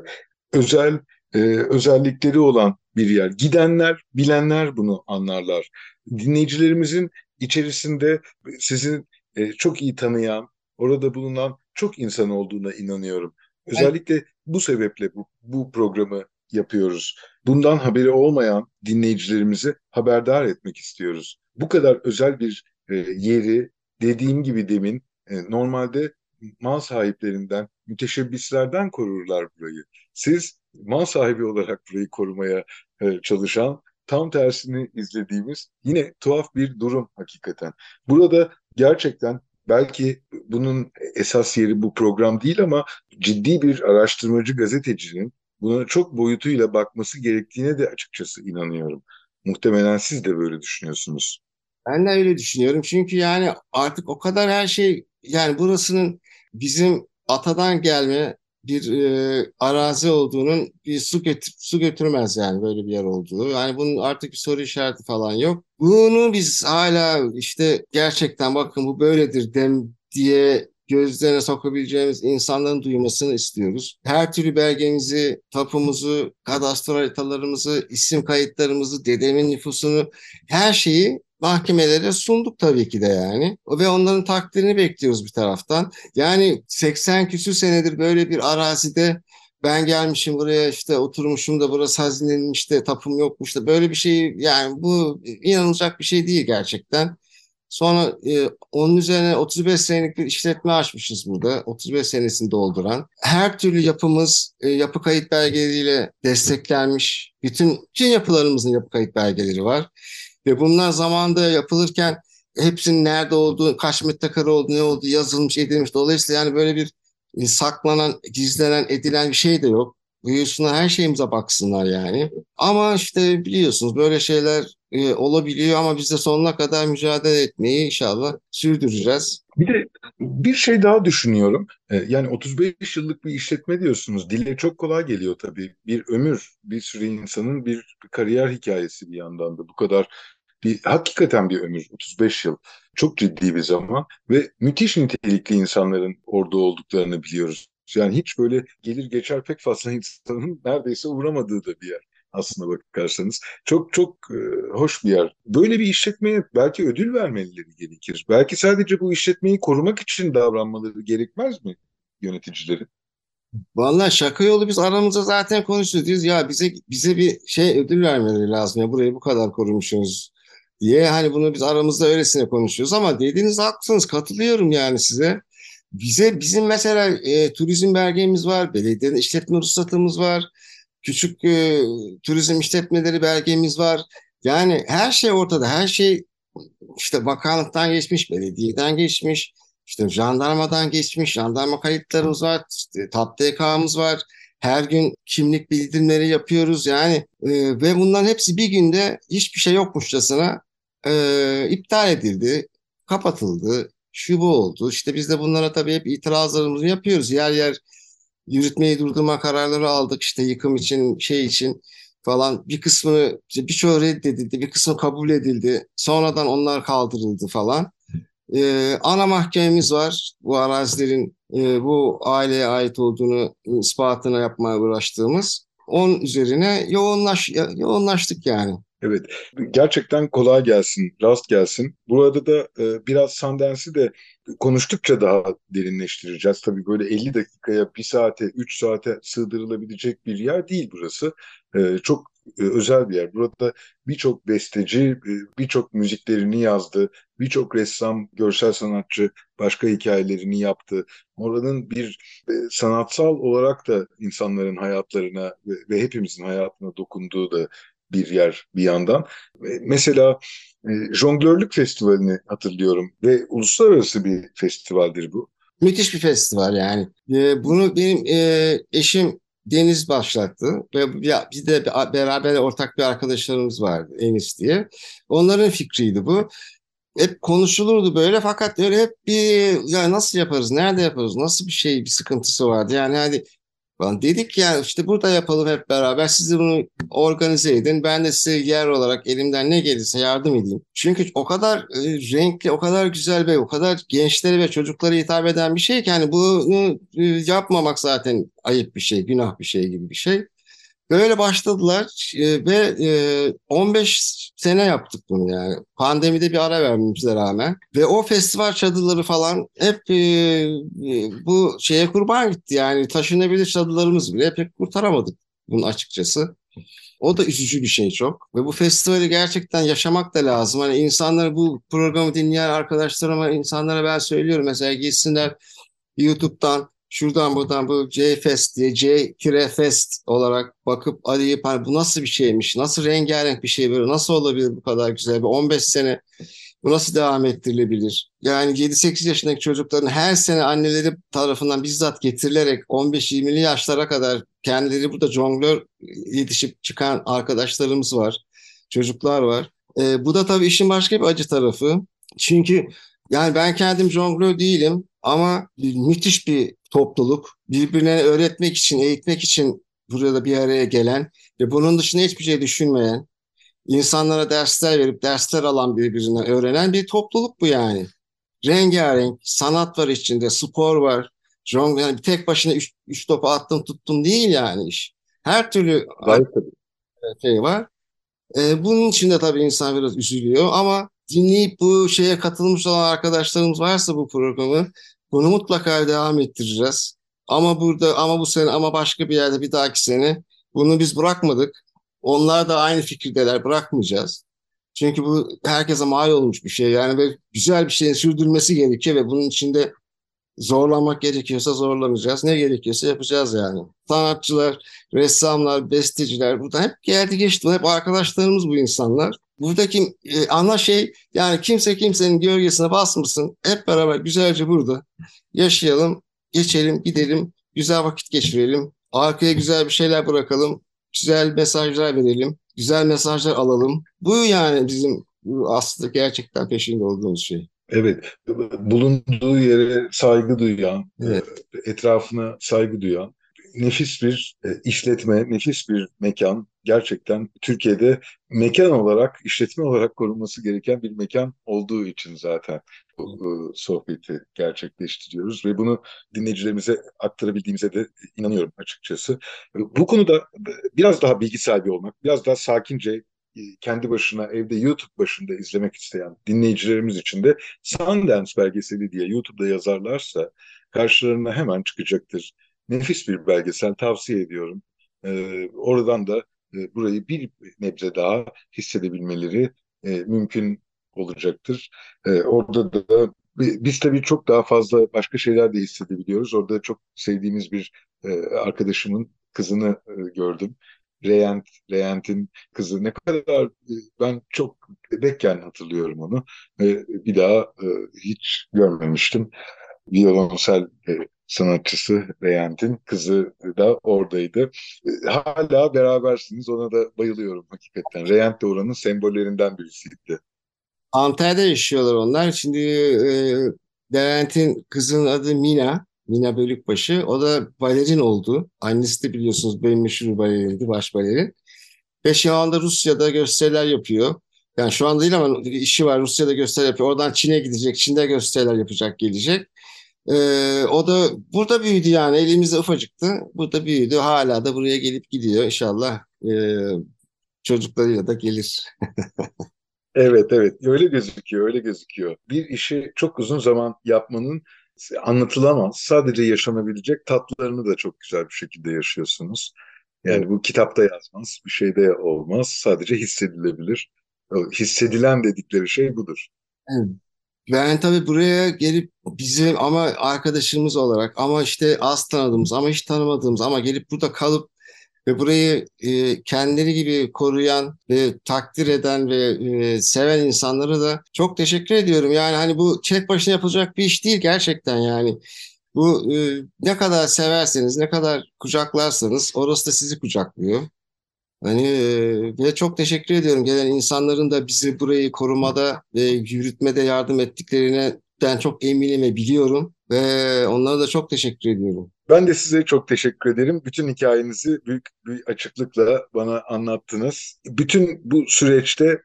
özel e, özellikleri olan bir yer. Gidenler, bilenler bunu anlarlar. Dinleyicilerimizin içerisinde sizin e, çok iyi tanıyan, orada bulunan çok insan olduğuna inanıyorum. Özellikle bu sebeple bu, bu programı yapıyoruz. Bundan haberi olmayan dinleyicilerimizi haberdar etmek istiyoruz. Bu kadar özel bir e, yeri dediğim gibi demin e, normalde mal sahiplerinden, müteşebbislerden korurlar burayı. Siz mal sahibi olarak burayı korumaya e, çalışan, tam tersini izlediğimiz yine tuhaf bir durum hakikaten. Burada gerçekten belki bunun esas yeri bu program değil ama ciddi bir araştırmacı gazetecinin buna çok boyutuyla bakması gerektiğine de açıkçası inanıyorum. Muhtemelen siz de böyle düşünüyorsunuz. Ben de öyle düşünüyorum. Çünkü yani artık o kadar her şey yani burasının bizim atadan gelme bir e, arazi olduğunun bir su, götür, su götürmez yani böyle bir yer olduğu. Yani bunun artık bir soru işareti falan yok. Bunu biz hala işte gerçekten bakın bu böyledir dem diye gözlerine sokabileceğimiz insanların duymasını istiyoruz. Her türlü belgemizi, tapumuzu, kadastro haritalarımızı, isim kayıtlarımızı, dedemin nüfusunu, her şeyi mahkemelere sunduk tabii ki de yani. Ve onların takdirini bekliyoruz bir taraftan. Yani 80 küsür senedir böyle bir arazide ben gelmişim buraya işte oturmuşum da burası hazinlenmiş de tapum yokmuş da böyle bir şey yani bu inanılacak bir şey değil gerçekten. Sonra e, onun üzerine 35 senelik bir işletme açmışız burada. 35 senesini dolduran. Her türlü yapımız e, yapı kayıt belgeleriyle desteklenmiş. Bütün, bütün yapılarımızın yapı kayıt belgeleri var. Ve bunlar zamanda yapılırken hepsinin nerede olduğu, kaç metrekare olduğu, ne olduğu yazılmış, edilmiş. Dolayısıyla yani böyle bir e, saklanan, gizlenen, edilen bir şey de yok. Buyursunlar her şeyimize baksınlar yani. Ama işte biliyorsunuz böyle şeyler e, olabiliyor ama biz de sonuna kadar mücadele etmeyi inşallah sürdüreceğiz. Bir de bir şey daha düşünüyorum. E, yani 35 yıllık bir işletme diyorsunuz. Dile çok kolay geliyor tabii. Bir ömür, bir sürü insanın bir kariyer hikayesi bir yandan da. Bu kadar bir hakikaten bir ömür 35 yıl. Çok ciddi bir zaman ve müthiş nitelikli insanların orada olduklarını biliyoruz. Yani hiç böyle gelir geçer pek fazla insanın neredeyse uğramadığı da bir yer aslında bakarsanız. Çok çok e, hoş bir yer. Böyle bir işletmeye belki ödül vermeleri gerekir. Belki sadece bu işletmeyi korumak için davranmaları gerekmez mi yöneticilerin? Vallahi şaka yolu biz aramızda zaten konuşuyoruz. Ya bize bize bir şey ödül vermeleri lazım ya burayı bu kadar korumuşuz diye hani bunu biz aramızda öylesine konuşuyoruz ama dediğiniz haklısınız katılıyorum yani size. Bize bizim mesela e, turizm belgemiz var, belediyenin işletme ruhsatımız var, küçük e, turizm işletmeleri belgemiz var. Yani her şey ortada, her şey işte bakanlıktan geçmiş, belediyeden geçmiş, işte jandarmadan geçmiş, jandarma kayıtlarımız var, işte TAP DK'mız var. Her gün kimlik bildirimleri yapıyoruz yani e, ve bunların hepsi bir günde hiçbir şey yokmuşçasına e, iptal edildi, kapatıldı, şu bu oldu. İşte biz de bunlara tabii hep itirazlarımızı yapıyoruz. Yer yer yürütmeyi durdurma kararları aldık işte yıkım için şey için falan bir kısmını birçoğu reddedildi bir kısmı kabul edildi sonradan onlar kaldırıldı falan. Ee, ana mahkememiz var bu arazilerin e, bu aileye ait olduğunu ispatına yapmaya uğraştığımız. Onun üzerine yoğunlaş, yoğunlaştık yani. Evet, gerçekten kolay gelsin, rast gelsin. Burada da e, biraz Sundance'i de konuştukça daha derinleştireceğiz. Tabii böyle 50 dakikaya, 1 saate, 3 saate sığdırılabilecek bir yer değil burası. E, çok e, özel bir yer. Burada birçok besteci, e, birçok müziklerini yazdı, birçok ressam, görsel sanatçı başka hikayelerini yaptı. Oranın bir e, sanatsal olarak da insanların hayatlarına ve, ve hepimizin hayatına dokunduğu da bir yer bir yandan. Mesela e, Jonglörlük Festivali'ni hatırlıyorum ve uluslararası bir festivaldir bu. Müthiş bir festival yani. E, bunu benim e, eşim Deniz başlattı ve biz de beraber ortak bir arkadaşlarımız vardı Enis diye. Onların fikriydi bu. Hep konuşulurdu böyle fakat öyle hep bir ya nasıl yaparız, nerede yaparız, nasıl bir şey bir sıkıntısı vardı. Yani hadi falan. Dedik ya işte burada yapalım hep beraber. Siz bunu organize edin. Ben de size yer olarak elimden ne gelirse yardım edeyim. Çünkü o kadar e, renkli, o kadar güzel ve o kadar gençlere ve çocuklara hitap eden bir şey ki hani bunu e, yapmamak zaten ayıp bir şey, günah bir şey gibi bir şey. Böyle başladılar e, ve e, 15 sene yaptık bunu yani. Pandemide bir ara vermemize rağmen. Ve o festival çadırları falan hep e, e, bu şeye kurban gitti. Yani taşınabilir çadırlarımız bile pek kurtaramadık bunun açıkçası. O da üzücü bir şey çok. Ve bu festivali gerçekten yaşamak da lazım. Hani insanlar bu programı dinleyen arkadaşlarıma, insanlara ben söylüyorum. Mesela gitsinler YouTube'dan şuradan buradan bu C-Fest diye C-Fest olarak bakıp arayıp hani bu nasıl bir şeymiş, nasıl rengarenk bir şey böyle, nasıl olabilir bu kadar güzel bir 15 sene bu nasıl devam ettirilebilir? Yani 7-8 yaşındaki çocukların her sene anneleri tarafından bizzat getirilerek 15-20'li yaşlara kadar kendileri burada jonglör yetişip çıkan arkadaşlarımız var, çocuklar var. E, bu da tabii işin başka bir acı tarafı. Çünkü yani ben kendim jonglör değilim ama müthiş bir topluluk. Birbirine öğretmek için, eğitmek için burada bir araya gelen ve bunun dışında hiçbir şey düşünmeyen, insanlara dersler verip dersler alan birbirinden öğrenen bir topluluk bu yani. Rengarenk, sanat var içinde, spor var. Yani tek başına üç, üç topu attım tuttum değil yani iş. Her türlü şey var. Ee, bunun için de tabii insan biraz üzülüyor ama dinleyip bu şeye katılmış olan arkadaşlarımız varsa bu programı bunu mutlaka devam ettireceğiz. Ama burada ama bu sene ama başka bir yerde bir dahaki sene bunu biz bırakmadık. Onlar da aynı fikirdeler bırakmayacağız. Çünkü bu herkese mal olmuş bir şey. Yani ve güzel bir şeyin sürdürmesi gerekiyor ve bunun içinde zorlamak gerekiyorsa zorlanacağız. Ne gerekiyorsa yapacağız yani. Sanatçılar, ressamlar, besteciler burada hep geldi geçti. Hep arkadaşlarımız bu insanlar. Buradaki e, ana şey yani kimse kimsenin gölgesine basmasın. Hep beraber güzelce burada yaşayalım, geçelim, gidelim, güzel vakit geçirelim. Arkaya güzel bir şeyler bırakalım, güzel mesajlar verelim, güzel mesajlar alalım. Bu yani bizim aslında gerçekten peşinde olduğumuz şey. Evet, bulunduğu yere saygı duyan, evet. etrafına saygı duyan, nefis bir e, işletme, nefis bir mekan. Gerçekten Türkiye'de mekan olarak, işletme olarak korunması gereken bir mekan olduğu için zaten bu sohbeti gerçekleştiriyoruz ve bunu dinleyicilerimize aktarabildiğimize de inanıyorum açıkçası. Bu konuda biraz daha bilgi sahibi olmak, biraz daha sakince e, kendi başına evde YouTube başında izlemek isteyen dinleyicilerimiz için de Sundance belgeseli diye YouTube'da yazarlarsa karşılarına hemen çıkacaktır. Nefis bir belgesel tavsiye ediyorum. Ee, oradan da e, burayı bir nebze daha hissedebilmeleri e, mümkün olacaktır. E, orada da biz tabii çok daha fazla başka şeyler de hissedebiliyoruz. Orada çok sevdiğimiz bir e, arkadaşımın kızını e, gördüm. Reyent, Reyent'in kızı ne kadar e, ben çok bebekken hatırlıyorum onu. E, bir daha e, hiç görmemiştim. Violonsel e, sanatçısı Reyent'in kızı da oradaydı. E, hala berabersiniz ona da bayılıyorum hakikaten. Reyent de oranın sembollerinden birisiydi. Antalya'da yaşıyorlar onlar. Şimdi e, Levent'in kızının adı Mina. Mina Bölükbaşı. O da balerin oldu. Annesi de biliyorsunuz benim meşhur balerindi, baş balerin. Ve şu anda Rusya'da gösteriler yapıyor. Yani şu anda değil ama işi var Rusya'da gösteri yapıyor. Oradan Çin'e gidecek, Çin'de gösteriler yapacak, gelecek. Ee, o da burada büyüdü yani elimizde ufacıktı. Burada büyüdü. Hala da buraya gelip gidiyor. İnşallah e, çocuklarıyla da gelir. evet evet öyle gözüküyor öyle gözüküyor. Bir işi çok uzun zaman yapmanın anlatılamaz. Sadece yaşanabilecek tatlarını da çok güzel bir şekilde yaşıyorsunuz. Yani bu kitapta yazmaz, bir şeyde olmaz. Sadece hissedilebilir. Hissedilen dedikleri şey budur. Evet. Ben tabii buraya gelip bizim ama arkadaşımız olarak ama işte az tanıdığımız ama hiç tanımadığımız ama gelip burada kalıp ve burayı e, kendileri gibi koruyan ve takdir eden ve e, seven insanlara da çok teşekkür ediyorum. Yani hani bu tek başına yapılacak bir iş değil gerçekten yani. Bu e, ne kadar severseniz, ne kadar kucaklarsanız orası da sizi kucaklıyor. Hani ve çok teşekkür ediyorum gelen insanların da bizi burayı korumada ve yürütmede yardım ettiklerine ben çok eminim ve biliyorum ve onlara da çok teşekkür ediyorum. Ben de size çok teşekkür ederim. Bütün hikayenizi büyük bir açıklıkla bana anlattınız. Bütün bu süreçte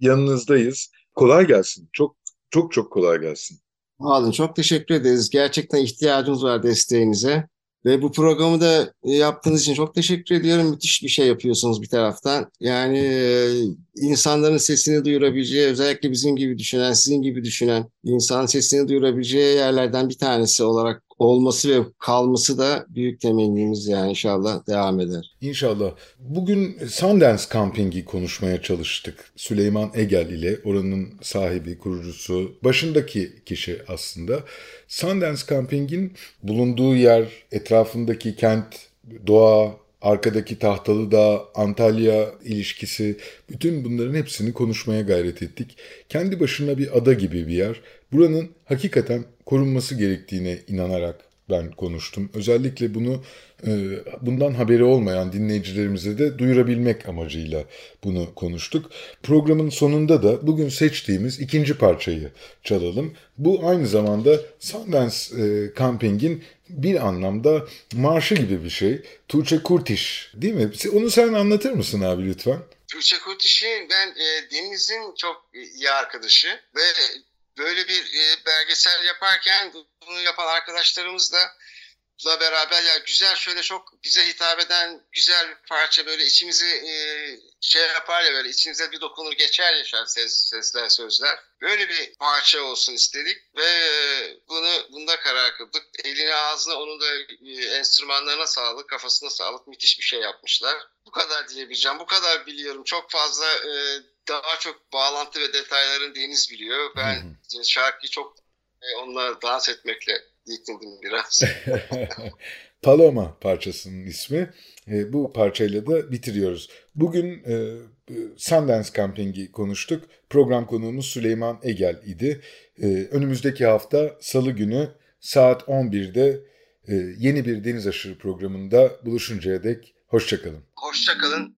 yanınızdayız. Kolay gelsin. Çok çok çok kolay gelsin. Olun. Çok teşekkür ederiz. Gerçekten ihtiyacımız var desteğinize. Ve bu programı da e, yaptığınız için çok teşekkür ediyorum. Müthiş bir şey yapıyorsunuz bir taraftan. Yani e, insanların sesini duyurabileceği, özellikle bizim gibi düşünen, sizin gibi düşünen insanın sesini duyurabileceği yerlerden bir tanesi olarak olması ve kalması da büyük temennimiz yani inşallah devam eder. İnşallah. Bugün Sundance Camping'i konuşmaya çalıştık. Süleyman Egel ile oranın sahibi, kurucusu, başındaki kişi aslında. Sundance Camping'in bulunduğu yer, etrafındaki kent, doğa, arkadaki Tahtalı Dağ, Antalya ilişkisi, bütün bunların hepsini konuşmaya gayret ettik. Kendi başına bir ada gibi bir yer. Buranın hakikaten korunması gerektiğine inanarak ben konuştum. Özellikle bunu e, bundan haberi olmayan dinleyicilerimize de duyurabilmek amacıyla bunu konuştuk. Programın sonunda da bugün seçtiğimiz ikinci parçayı çalalım. Bu aynı zamanda Sundance e, Camping'in bir anlamda marşı gibi bir şey. Tuğçe Kurtiş değil mi? Onu sen anlatır mısın abi lütfen? Tuğçe Kurtiş'i ben e, Deniz'in çok iyi arkadaşı ve böyle bir e, belgesel yaparken bunu yapan arkadaşlarımız da beraber ya güzel şöyle çok bize hitap eden güzel bir parça böyle içimizi e, şey yapar ya böyle içimize bir dokunur geçer yaşar ses, sesler sözler. Böyle bir parça olsun istedik ve e, bunu bunda karar kıldık. Eline ağzına onun da e, enstrümanlarına sağlık, kafasına sağlık. Müthiş bir şey yapmışlar. Bu kadar diyebileceğim. Bu kadar biliyorum. Çok fazla e, daha çok bağlantı ve detayların Deniz biliyor. Ben hı. şarkıyı çok e, onunla dans etmekle yetindim biraz. Paloma parçasının ismi. E, bu parçayla da bitiriyoruz. Bugün e, Sundance Camping'i konuştuk. Program konuğumuz Süleyman Egel idi. E, önümüzdeki hafta Salı günü saat 11'de e, yeni bir deniz aşırı programında buluşuncaya dek hoşçakalın. Hoşçakalın.